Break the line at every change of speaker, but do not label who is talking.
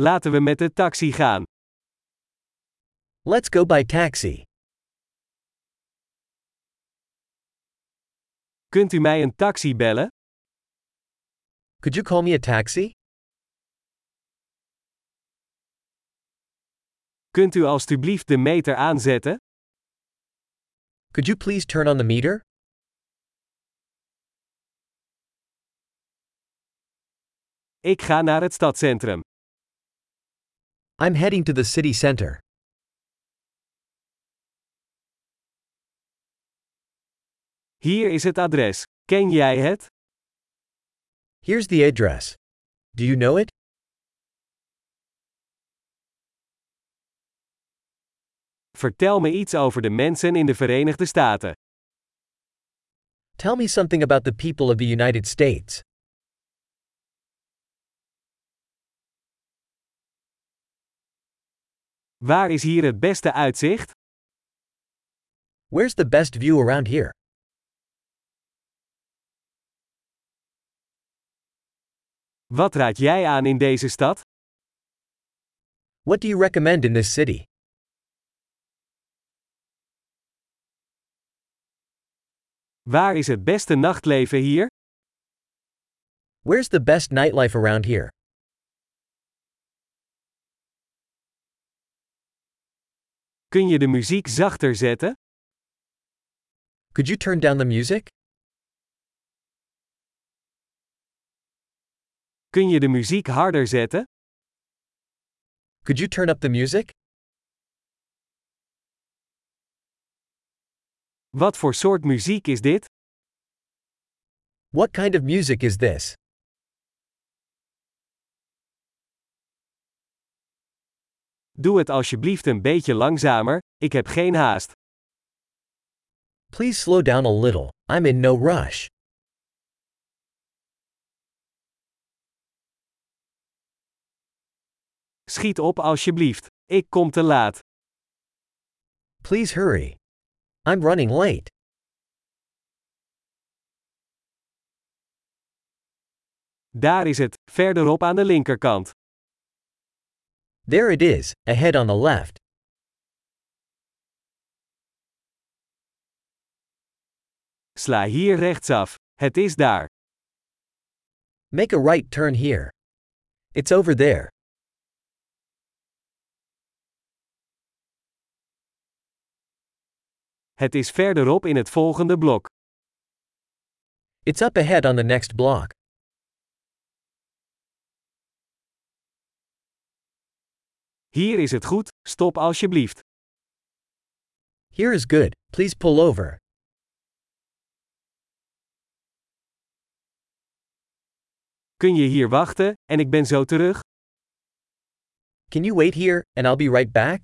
Laten we met de taxi gaan.
Let's go by taxi.
Kunt u mij een taxi bellen?
Could you call me a taxi?
Kunt u alstublieft de meter aanzetten?
Could you please turn on the meter?
Ik ga naar het stadscentrum.
I'm heading to the city center.
Hier is het adres. Ken jij het?
Here's the address. Do you know it?
Vertel me iets over de mensen in de Verenigde Staten.
Tell me something about the people of the United States.
Waar is hier het beste uitzicht?
Where's the best view around here?
Wat raad jij aan in deze stad?
What do you recommend in this city?
Waar is het beste nachtleven hier?
Where's the best nightlife around here?
Kun je de muziek zachter zetten?
Could you turn down the music?
Kun je de muziek harder zetten?
Could you turn up the music?
Wat voor soort muziek is dit?
What kind of music is this?
Doe het alsjeblieft een beetje langzamer, ik heb geen haast.
Please slow down a little, I'm in no rush.
Schiet op alsjeblieft. Ik kom te laat.
Please hurry. I'm running late.
Daar is het, verderop aan de linkerkant.
There it is, ahead on the left.
Sla hier rechtsaf. Het is daar.
Make a right turn here. It's over there.
Het is verderop in het volgende blok.
It's up ahead on the next block.
Hier is het goed, stop alsjeblieft.
Here is good, please pull over.
Kun je hier wachten, en ik ben zo terug?
Can you wait here, and I'll be right back?